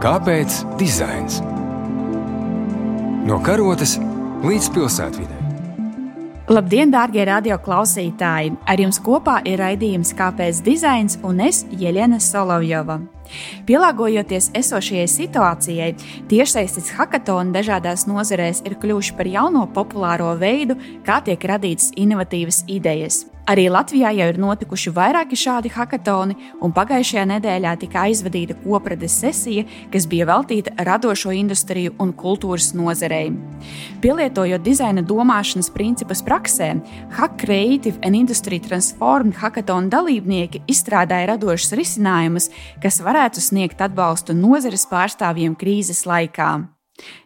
Kāpēc dizains? No karotes līdz pilsētvidē. Labdien, darbie radioklausītāji! Ar jums kopā ir raidījums Kāpēc dizains un es, Jeļena Solovjova. Pielāgojoties esošajai situācijai, tiešsaistes hackathoni dažādās nozarēs ir kļuvuši par jauno populāro veidu, kā tiek radītas innovatīvas idejas. Arī Latvijā jau ir notikuši vairāki šādi hackathoni, un pagājušajā nedēļā tika aizvadīta koprades sesija, kas bija veltīta radošo industriju un kultūras nozarei. Pielietojot dizaina domāšanas principus praksē, Hack Creative and Industry Transformed hackathon dalībnieki izstrādāja radošus risinājumus, kas varētu sniegt atbalstu nozares pārstāvjiem krīzes laikā.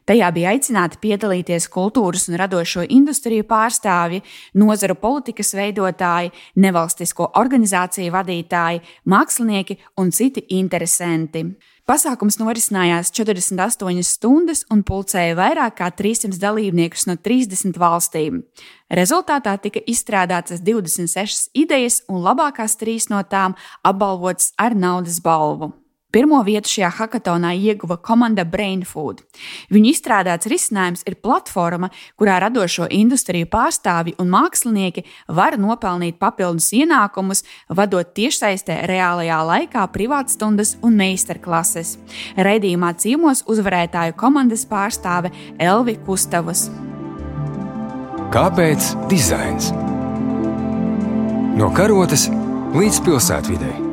Tajā bija aicināti piedalīties kultūras un radošo industriju pārstāvji, nozaru politikas veidotāji, nevalstisko organizāciju vadītāji, mākslinieki un citi interesanti. Pasākums norisinājās 48 stundas un pulcēja vairāk kā 300 dalībniekus no 30 valstīm. Rezultātā tika izstrādātas 26 idejas, un labākās trīs no tām apbalvotas ar naudas balvu. Pirmo vietu šajā hackathonā ieguva komanda Brainfood. Viņu izstrādāts risinājums ir platforma, kurā radošo industriju pārstāvji un mākslinieki var nopelnīt papildus ienākumus, vadot tiešsaistē reālajā laikā privātstundas un meistarklases. Raidījumā ciemos uzvarētāju komandas pārstāve Elvi Kustavus. Kāpēc dizains? No karotes līdz pilsētvidei.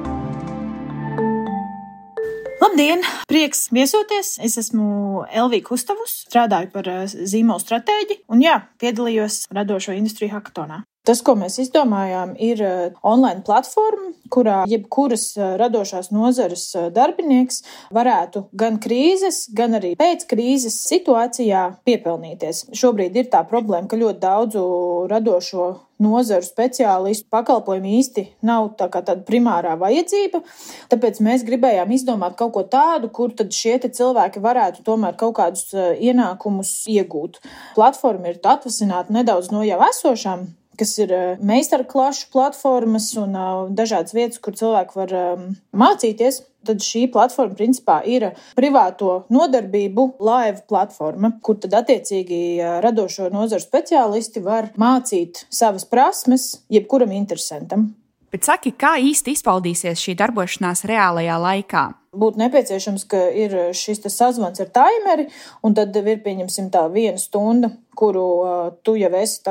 Labdien! Prieks viesoties! Es esmu Elvija Kustavus, strādāju par eh, zīmolu stratēģi un jā, piedalījos radošo industriju hackathonā. Tas, ko mēs izdomājām, ir uh, online platforma, kurā jebkuras uh, radošās nozares uh, darbinieks varētu gan krīzes, gan arī pēc krīzes situācijā piepelnīties. Šobrīd ir tā problēma, ka ļoti daudzu radošo nozaru speciālistu pakalpojumu īsti nav tā kā tāda primārā vajadzība. Tāpēc mēs gribējām izdomāt kaut ko tādu, kur tad šie cilvēki varētu tomēr kaut kādus ienākumus iegūt. Platforma ir atvasināta nedaudz no jau esošām kas ir eh, meistarklašu platformas un eh, dažādas vietas, kur cilvēki var ehm, mācīties. Tad šī platforma principā ir privāto nodarbību live platforma, kur tad attiecīgi eh, radošo nozaru speciālisti var mācīt savas prasmes jebkuram interesantam. Bet saki, kā īsti izpaudīsies šī darbošanās reālajā laikā? Būtu nepieciešams, ka ir šis sazvans ar timeri, un tad ir pieņemsim tā viena stunda kuru uh, tu jau esi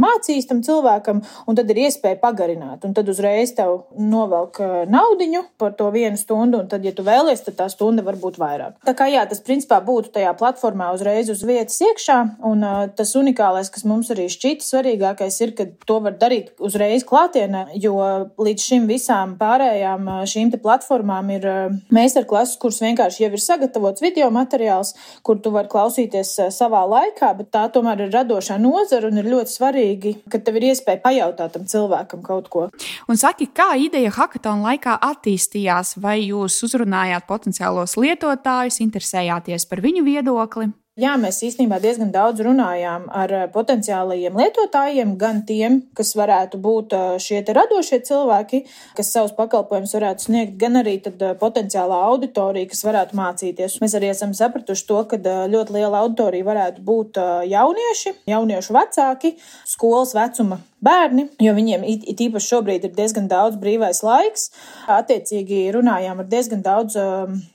mācījis tam cilvēkam, un tad ir iespēja pagarināt. Un tad uzreiz tev novelk uh, naudiņu par to vienu stundu, un tad, ja tu vēlies, tad tā stunda var būt vairāk. Tā kā jā, tas principā būtu tajā platformā uzreiz uz vietas iekšā, un uh, tas unikālais, kas mums arī šķita svarīgākais, ir, ka to var darīt uzreiz klātienē, jo līdz šim visām pārējām uh, šīm platformām ir uh, meistarklases, kuras vienkārši jau ir sagatavots video materiāls, kur tu vari klausīties uh, savā laikā, bet tā tomēr tomēr ir radošā nozara un ir ļoti svarīgi, ka tev ir iespēja pajautāt tam cilvēkam kaut ko. Un saki, kā ideja hackathon laikā attīstījās? Vai jūs uzrunājāt potenciālos lietotājus, interesējāties par viņu viedokli? Jā, mēs īstenībā diezgan daudz runājām ar eh, potenciālajiem lietotājiem, gan tiem, kas varētu būt eh, šie radošie cilvēki, kas savus pakalpojumus varētu sniegt, gan arī eh, potenciālā auditorija, kas varētu mācīties. Mēs arī esam sapratuši to, ka ļoti liela auditorija varētu būt jaunieši, jauniešu vecāki, skolas vecuma bērni, jo viņiem it īpaši šobrīd ir diezgan daudz brīvais laiks. Attiecīgi runājām ar diezgan daudz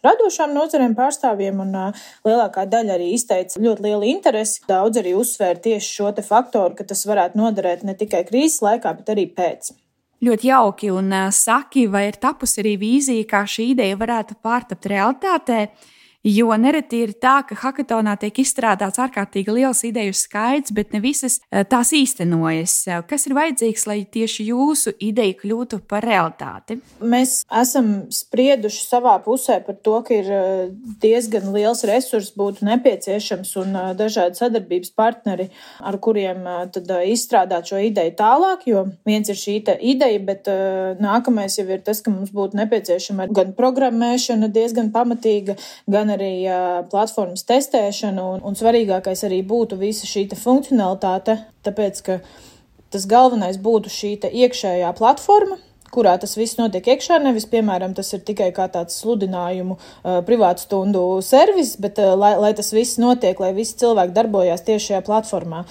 radošām nozarēm pārstāvjiem, un lielākā daļa arī izteica ļoti lielu interesi. Daudz arī uzsvēra tieši šo faktoru, ka tas varētu noderēt ne tikai krīzes laikā, bet arī pēc. Ļoti jauki, un saki, vai ir tapusi arī vīzija, kā šī ideja varētu pārtapt realitātē. Jo nereti ir tā, ka hackathonā tiek izstrādāts ārkārtīgi liels ideju skaits, bet ne visas eh, tās īstenojas. Kas ir vajadzīgs, lai tieši jūsu ideja kļūtu par realitāti? Mēs esam sprieduši savā pusē par to, ka ir eh, diezgan liels resurs būtu nepieciešams un eh, dažādi sadarbības partneri, ar kuriem tad izstrādāt šo ideju tālāk, jo viens ir šī ideja, bet nākamais jau ir tas, ka mums būtu nepieciešama gan programmēšana diezgan pamatīga, gan arī platformas testēšanu, un, un svarīgākais arī būtu visa šī funkcionalitāte, tāpēc ka tas galvenais būtu šī iekšējā platforma, kurā tas viss notiek iekšā. Nevis, piemēram, tas ir tikai kā tāds sludinājumu uh, privātu stundu servis, bet uh, lai, lai tas viss notiek, lai visi cilvēki darbojās tieši šajā platformā.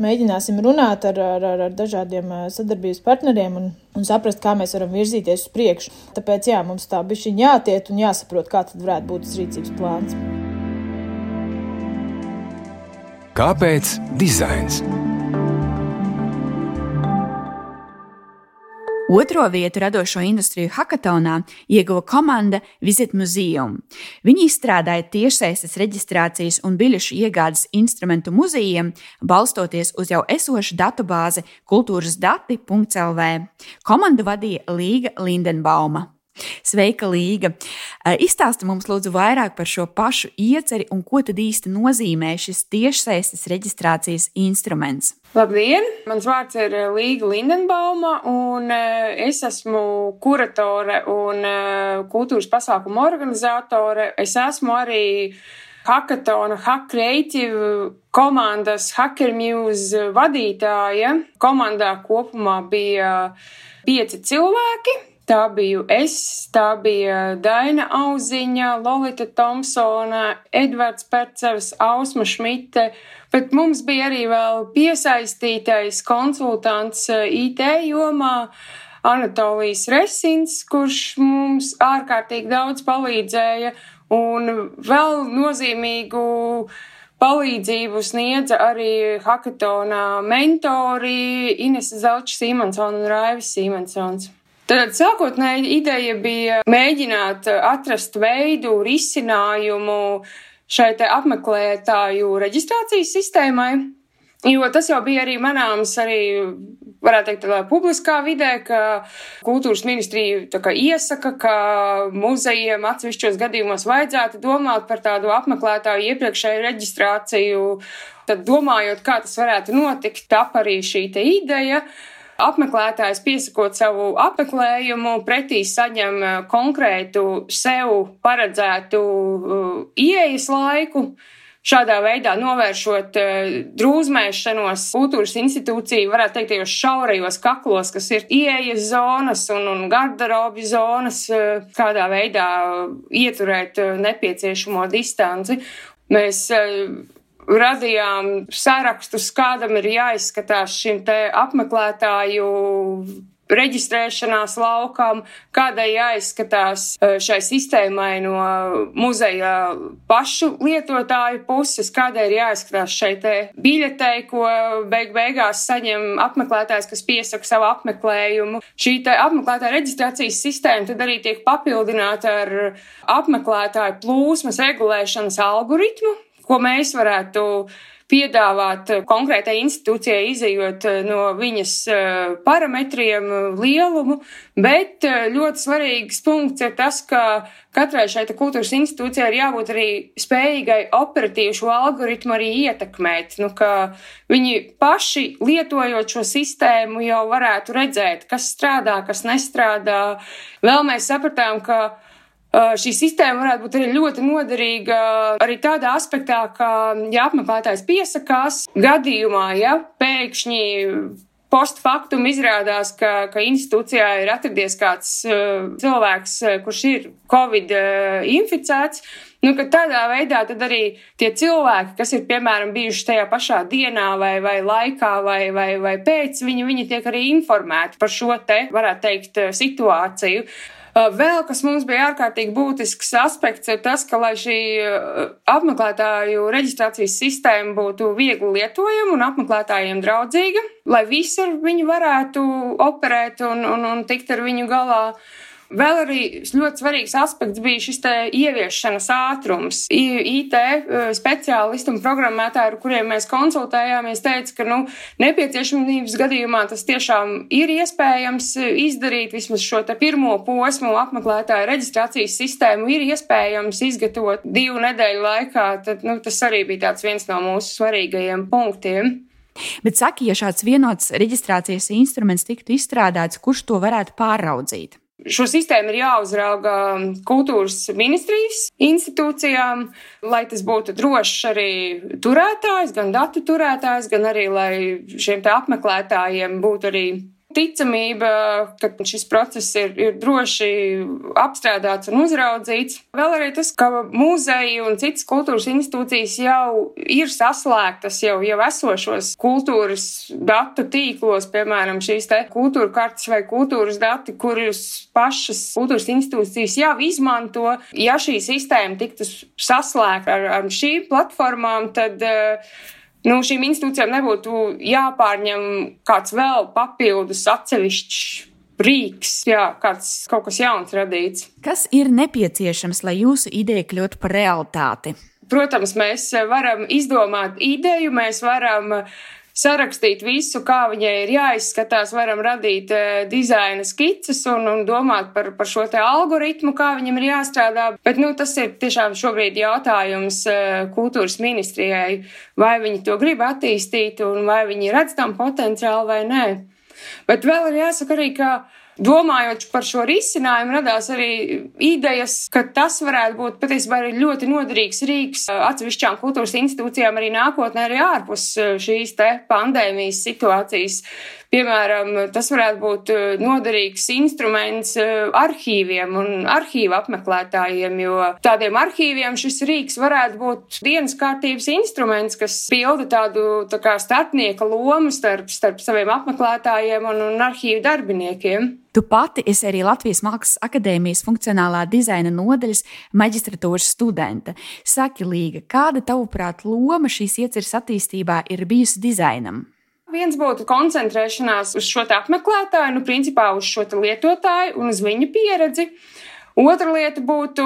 Mēģināsim runāt ar, ar, ar, ar dažādiem sadarbības partneriem un, un saprast, kā mēs varam virzīties uz priekšu. Tāpēc jā, mums tā bišķiņ jātiet un jāsaprot, kā tad varētu būt tas rīcības plāns. Kāpēc dizains? Otro vietu radošo industriju hackathonā ieguva komanda Visit Museum. Viņi izstrādāja tiešsaistes reģistrācijas un biļešu iegādes instrumentu muzejiem, balstoties uz jau esošu datubāzi kultūrasdati.lv. Komandu vadīja Līga Lindenbauma. Sveika, Līga! Izstāsti mums lūdzu vairāk par šo pašu ieceri un ko tad īsti nozīmē šis tiešsaistes reģistrācijas instruments. Labdien! Mans vārds ir Līga Lindenbauma, un es esmu kuratore un kultūras pasākumu organizatore. Es esmu arī Hackathona Hack Creative komandas Hacker Muse vadītāja. Komandā kopumā bija pieci cilvēki. Tā biju es, tā bija Daina Auziņa, Lolita Thompsona, Edvards Percevs, Ausma Šmite, bet mums bija arī vēl piesaistītais konsultants eh, IT jomā. Anatolijas Resins, kurš mums ārkārtīgi daudz palīdzēja, un vēl nozīmīgu palīdzību sniedza arī hackathonā mentori Ines Zelčs Simonsons un Raivis Simonsons. Tad sākotnēji ideja bija mēģināt atrast veidu, risinājumu šai apmeklētāju reģistrācijas sistēmai. Jo tas jau bija arī manāms, arī, varētu teikt, tādā publiskā vidē, ka kultūras ministrija kā, iesaka, ka muzejiem atsevišķos gadījumos vajadzētu domāt par tādu apmeklētāju iepriekšēju reģistrāciju. Tad domājot, kā tas varētu notikt, tap arī šī ideja apmeklētājs piesakot savu apmeklējumu, pretī saņem uh, konkrētu sev paredzētu uh, ieejas laiku. Šādā veidā novēršot uh, drūzmēšanos kultūras institūciju, varētu teikt, tajos šaurajos kaklos, kas ir ieejas zonas un, un garderobju zonas, kādā veidā ieturēt nepieciešamo distanci. Mēs radījām sarakstus, kādam ir jāizskatās šim apmeklētāju reģistrēšanās laukam, kādai jāizskatās e, šai sistēmai no muzeja pašu lietotāju puses, kādai ir jāizskatās šai te biļetei, ko beig beigās saņem apmeklētājs, kas piesaka savu apmeklējumu. Šī apmeklētāja reģistrācijas sistēma tad arī tiek papildināta ar apmeklētāju plūsmas regulēšanas algoritmu, ko mēs varētu piedāvāt konkrētai institūcijai, izējot eh, no viņas eh, parametriem, lielumu, bet eh, ļoti svarīgs punkts ir tas, ka katrai šai kultūras institūcijai ir jābūt arī spējīgai operatīvu šo algoritmu arī ietekmēt, nu, viņi paši lietojot šo sistēmu jau varētu redzēt, kas strādā, kas nestrādā. Vēl mēs sapratām, ka Šī sistēma varētu būt arī ļoti noderīga arī tādā aspektā, ka, ja apmeklētājs piesakās gadījumā, ja pēkšņi postfaktum izrādās, ka, ka institūcijā ir atradies kāds uh, cilvēks, kurš ir Covid uh, inficēts, nu, tādā veidā arī tie cilvēki, kas ir, piemēram, bijuši tajā pašā dienā vai, vai laikā vai, vai, vai pēc, viņi, viņi tiek arī informēti par šo te, varētu teikt, situāciju. Uh, vēl kas mums bija ārkārtīgi būtisks aspekts, ir tas, ka, lai šī uh, apmeklētāju reģistrācijas sistēma būtu viegli lietojama un apmeklētājiem draudzīga, lai visi ar viņu varētu operēt un, un, un tikt ar viņu galā. Vēl arī ļoti svarīgs aspekts bija šis ieviešanas ātrums. IT eh, speciālisti un programmētāji, ar kuriem mēs konsultējāmies, teica, ka nu, nepieciešamības gadījumā tas tiešām ir iespējams izdarīt. Vismaz šo pirmo posmu apmeklētāju reģistrācijas sistēmu ir iespējams izgatavot divu nedēļu laikā. Tad, nu, tas arī bija viens no mūsu svarīgajiem punktiem. Bet saki, ja šāds vienots reģistrācijas instruments tiktu izstrādāts, kurš to varētu pāraudzīt? Šo sistēmu ir jāuzrauga kultūras ministrijas institūcijām, lai tas būtu drošs arī turētājs, gan datu turētājs, gan arī, lai šiem apmeklētājiem būtu arī ticamība, ka šis process ir, ir droši apstrādāts un uzraudzīts. Vēl arī tas, ka muzeji un citas kultūras institūcijas jau ir saslēgtas jau, jau esošos kultūras datu tīklos, piemēram, šīs te kultūra kartas vai kultūras dati, kurus pašas kultūras institūcijas jau izmanto. Ja šī sistēma tiktu saslēgta ar, ar šīm platformām, tad uh, nu, šīm institūcijām nebūtu jāpārņem kāds vēl papildus atsevišķs rīks, jā, kāds kaut kas jauns radīts. Kas ir nepieciešams, lai jūsu ideja kļūtu par realitāti? Protams, mēs varam izdomāt ideju, mēs varam sarakstīt visu, kā viņai ir jāizskatās, varam radīt uh, dizaina skices un, un domāt par, par šo te algoritmu, kā viņam ir jāstrādā. Bet, nu, tas ir tiešām šobrīd jautājums uh, kultūras ministrijai, vai viņi to grib attīstīt un vai viņi redz tam potenciālu vai nē. Bet vēl ir jāsaka arī, ka domājot par šo risinājumu, radās arī idejas, ka tas varētu būt patiesībā ļoti noderīgs rīks atsevišķām kultūras institūcijām arī nākotnē, arī ārpus šīs te pandēmijas situācijas. Piemēram, tas varētu būt noderīgs instruments arhīviem un arhīvu apmeklētājiem, jo tādiem arhīviem šis rīks varētu būt dienas kārtības instruments, kas pilda tādu tā kā starpnieka lomu starp, starp saviem apmeklētājiem un, un arhīvu darbiniekiem. Tu pati esi arī Latvijas Mākslas akadēmijas funkcionālā dizaina nodaļas maģistratūras studente. Saki, Līga, kāda tavuprāt loma šīs ieceres attīstībā ir bijusi dizainam? Viens būtu koncentrēšanās uz šo apmeklētāju, nu, principā uz šo lietotāju un uz viņa pieredzi. Otra lieta būtu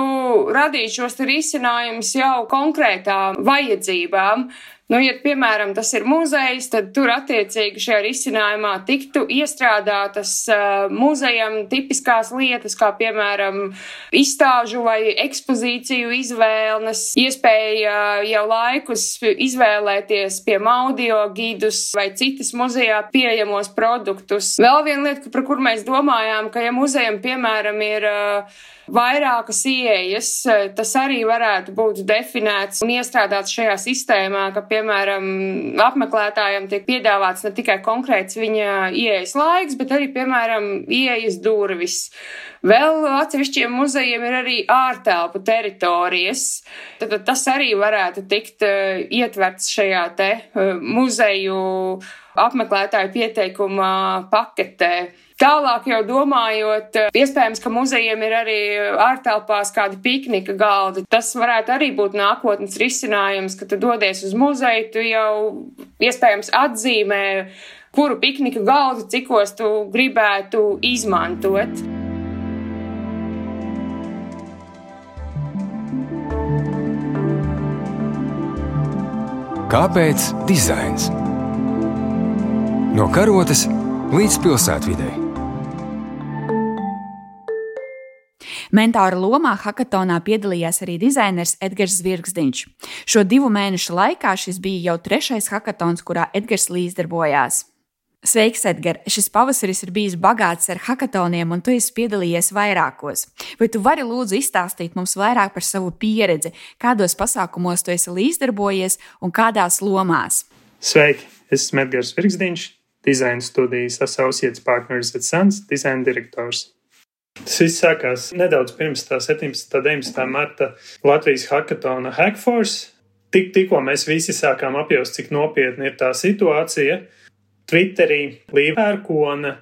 radīt šos risinājumus jau konkrētām vajadzībām. Nu, ja, piemēram, tas ir muzejs, tad tur attiecīgi šajā risinājumā tiktu iestrādātas uh, muzejam tipiskās lietas, kā piemēram izstāžu vai ekspozīciju izvēles, iespēja jau laikus izvēlēties pie audio gidus vai citas muzejā pieejamos produktus. Vēl viena lieta, par kur mēs domājām, ka ja muzejam, piemēram, ir uh, vairākas ieejas, tas arī varētu būt definēts un iestrādāts šajā sistēmā, ka, piemēram, apmeklētājiem tiek piedāvāts ne tikai konkrēts viņa ieejas laiks, bet arī, piemēram, ieejas durvis. Vēl atsevišķiem muzejiem ir arī ārtelpu teritorijas. Tad, tad tas arī varētu tikt uh, ietverts šajā te uh, muzeju apmeklētāju pieteikuma paketē. Tālāk jau domājot, iespējams, ka muzejiem ir arī ārtelpās kādi piknika galdi. Tas varētu arī būt nākotnes risinājums, ka tu dodies uz muzeju, tu jau iespējams atzīmē, kuru piknika galdu, cikos tu gribētu izmantot. Kāpēc dizains? No karotes līdz pilsētvidai. Mentāra lomā hackathonā piedalījās arī dizainers Edgars Zvirgzdiņš. Šo divu mēnešu laikā šis bija jau trešais hackathons, kurā Edgars līdzdarbojās. Sveiks, Edgars! Šis pavasaris ir bijis bagāts ar hackathoniem, un tu esi piedalījies vairākos. Vai tu vari lūdzu izstāstīt mums vairāk par savu pieredzi, kādos pasākumos tu esi līdzdarbojies un kādās lomās? Sveiki! Es esmu Edgars Virgsdiņš, dizaina studijas Associates Partners at Suns, dizaina direktors. Tas viss sākās nedaudz pirms tā 17. un 19. marta Latvijas hackathona Hackforce. Tik, tikko mēs visi sākām apjaust, cik nopietna ir tā situācija, Twitterī Līvērkona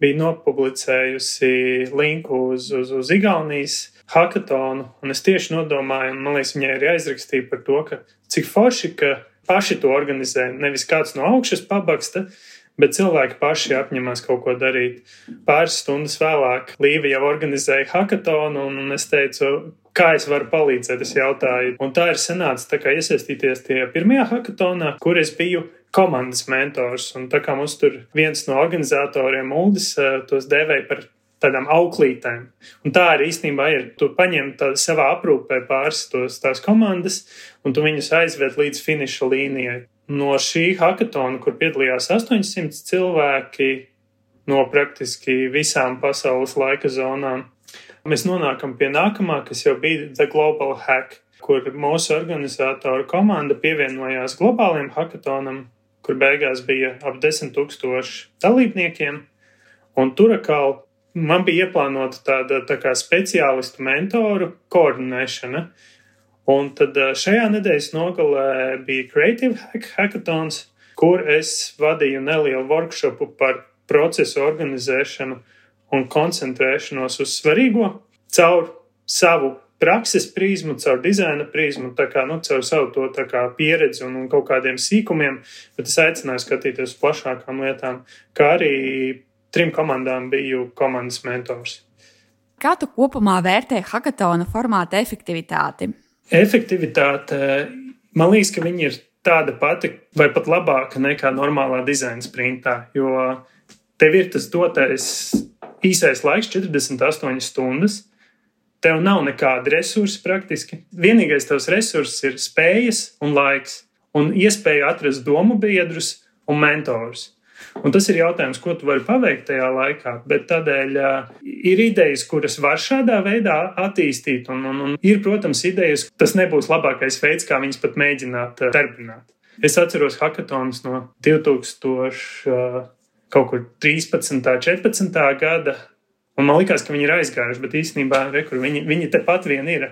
bija nopublicējusi linku uz, uz, uz Igaunijas hackathonu, un es tieši nodomāju, un man liekas, viņai ir jāizrakstīja par to, ka cik forši, ka paši to organizē, nevis kāds no augšas pabaksta, bet cilvēki paši apņemās kaut ko darīt. Pāris stundas vēlāk Līva jau organizēja hackathonu, un es teicu, kā es varu palīdzēt, es jautāju. Un tā ir sanācis, tā kā iesaistīties tie pirmajā hackathonā, kur es biju komandas mentors, un tā kā mums tur viens no organizatoriem, Uldis, eh, tos dēvēja par tādām auklītēm. Un tā arī īstenībā ir. Tu paņem savā aprūpē pāris tos, tās komandas, un tu viņus aizved līdz finiša līnijai no šī hackathona, kur piedalījās 800 cilvēki no praktiski visām pasaules laika zonām, mēs nonākam pie nākamā, kas jau bija The Global Hack, kur mūsu organizatoru komanda pievienojās globāliem hackathonam, kur beigās bija ap 10 tūkstoši dalībniekiem. Un tur atkal man bija ieplānota tāda tā kā speciālistu mentoru koordinēšana. Un tad šajā nedēļas nogalē bija Creative Hackathons, kur es vadīju nelielu workshopu par procesu organizēšanu un koncentrēšanos uz svarīgo caur savu prakses prizmu, caur dizaina prizmu, tā kā, nu, caur savu to kā, pieredzi un, un kaut kādiem sīkumiem, bet es aicināju skatīties uz plašākām lietām, kā arī trim komandām biju komandas mentors. Kā tu kopumā vērtē hackathona formāta efektivitāti? Efektivitāte, man liekas, ka viņi ir tāda pati vai pat labāka nekā normālā dizaina sprintā, jo tev ir tas dotais īsais laiks, 48 stundas Tev nav nekāda resursa praktiski. Vienīgais tavs resurss ir spējas un laiks, un iespēja atrast domu biedrus un mentorus. Un tas ir jautājums, ko tu vari paveikt tajā laikā. Bet tādēļ ir idejas, kuras var šādā veidā attīstīt, un, un, un ir, protams, idejas, tas nebūs labākais veids, kā viņas pat mēģināt darbināt. Es atceros hackathons no 2000. Uh, kaut kur 13. un 14. gada, Un man liekas, ka viņi ir aizgājuši, bet īstenībā rekur, viņi, viņi tepat vien ir.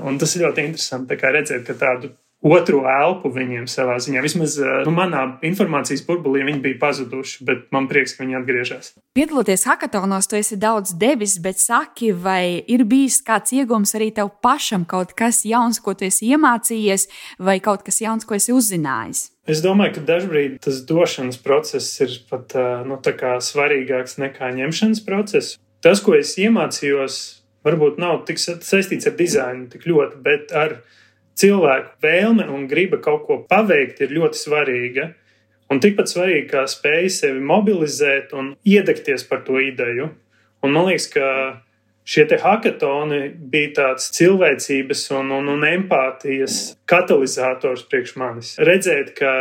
Un tas ir ļoti interesanti redzēt, ka tādu otru elpu viņiem savā ziņā. Vismaz eh, nu, manā informācijas burbulī viņi bija pazuduši, bet man prieks, ka viņi atgriežas. Piedaloties hackathonos, tu esi daudz devis, bet saki, vai ir bijis kāds iegūms arī tev pašam, kaut kas jauns, ko tu esi iemācījies, vai kaut kas jauns, ko esi uzzinājis? Es domāju, ka dažkārt tas došanas process ir pat eh, nu, svarīgāks nekā ņemšanas process tas, ko es iemācījos, varbūt nav tik saistīts ar dizainu tik ļoti, bet ar cilvēku vēlme un griba kaut ko paveikt ir ļoti svarīga. Un tikpat svarīgi kā spēja sevi mobilizēt un iedegties par to ideju. Un man liekas, ka šie hackathoni bija tāds cilvēcības un, un, un empātijas katalizators priekš manis. Redzēt, ka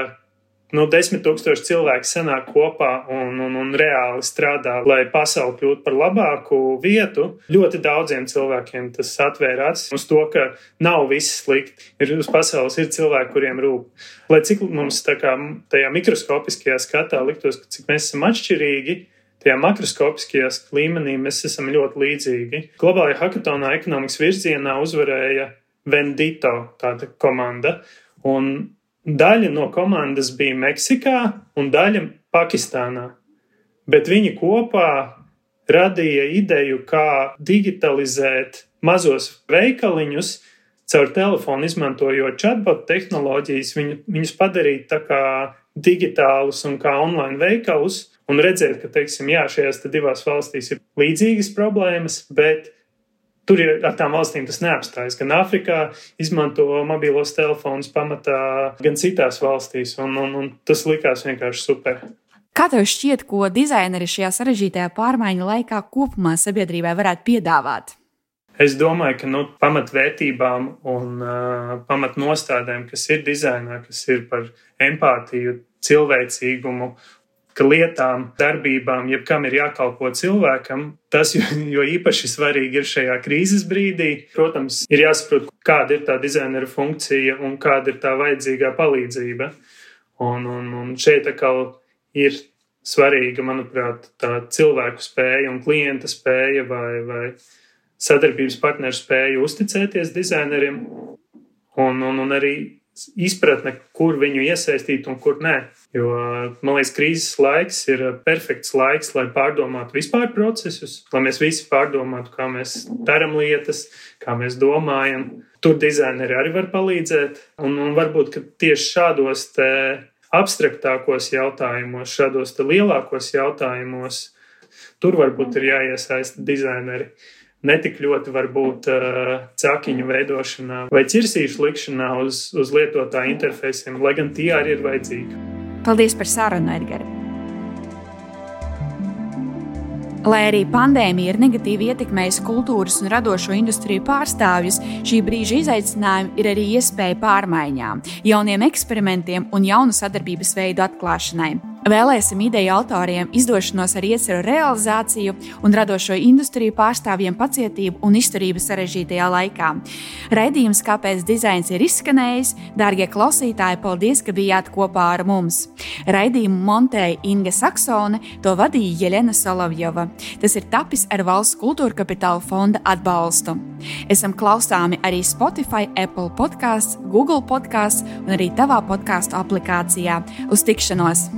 nu, desmit tūkstoši cilvēku sanāk kopā un, un, un reāli strādā, lai pasauli kļūtu par labāku vietu. Ļoti daudziem cilvēkiem tas atvēra acis uz to, ka nav viss slikti. Ir uz pasaules ir cilvēki, kuriem rūp. Lai cik mums kā, tajā mikroskopiskajā skatā liktos, ka cik mēs esam atšķirīgi. Tajā makroskopiskajā līmenī mēs esam ļoti līdzīgi. Globālajā hackathonā ekonomikas virzienā uzvarēja Vendito komanda. Un Daļa no komandas bija Meksikā un daļa Pakistānā. Bet viņi kopā radīja ideju, kā digitalizēt mazos veikaliņus caur telefonu, izmantojot chatbot tehnoloģijas, viņu, viņus padarīt tā kā digitālus un kā online veikalus, un redzēt, ka, teiksim, jā, šajās divās valstīs ir līdzīgas problēmas, bet Tur ir ar tām valstīm tas neapstājas. Gan Āfrikā izmanto mobilos telefonus pamatā, gan citās valstīs, un, un, un tas likās vienkārši super. Kā tev šķiet, ko dizaineri šajā sarežģītajā pārmaiņu laikā kopumā sabiedrībai varētu piedāvāt? Es domāju, ka nu, pamatvērtībām un uh, pamatnostādēm, kas ir dizainā, kas ir par empātiju, cilvēcīgumu ka lietām, darbībām, jebkam ir jākalpo cilvēkam. Tas jo, jo īpaši svarīgi ir šajā krīzes brīdī. Protams, ir jāsaprot, kāda ir tā dizainera funkcija un kāda ir tā vajadzīgā palīdzība. Un, un, un šeit atkal ir svarīga, manuprāt, tā cilvēku spēja un klienta spēja vai, vai sadarbības partneru spēja uzticēties dizaineriem. Un, un, un arī izpratne, kur viņu iesaistīt un kur nē. Jo, man liekas, krīzes laiks ir perfekts laiks, lai pārdomātu vispār procesus, lai mēs visi pārdomātu, kā mēs darām lietas, kā mēs domājam. Tur dizaineri arī var palīdzēt. Un, un varbūt tieši šādos abstraktākos jautājumos, šādos lielākos jautājumos, tur varbūt ir jāiesaista dizaineri netik ļoti varbūt uh, cakiņu veidošanā vai cirsīšu likšanā uz, uz lietotāju interfejsiem, lai gan tie arī ir vajadzīgi. Paldies par sarunu, Edgars! Lai arī pandēmija ir negatīvi ietekmējusi kultūras un radošo industriju pārstāvjus, šī brīža izaicinājumi ir arī iespēja pārmaiņām, jauniem eksperimentiem un jaunu sadarbības veidu atklāšanai. Vēlēsim ideju autoriem izdošanos ar ieceru realizāciju un radošo industriju pārstāvjiem pacietību un izturību sarežģītajā laikā. Raidījums, kāpēc dizains ir izskanējis, dārgie klausītāji, paldies, ka bijāt kopā ar mums. Raidījumu montēja Inga Saksone, to vadīja Jelena Solovjova. Tas ir tapis ar valsts kultūra kapitāla fonda atbalstu. Esam klausāmi arī Spotify, Apple podkāsts, Google podkāsts un arī tavā podkāstu aplikācijā. Uz tikšanos!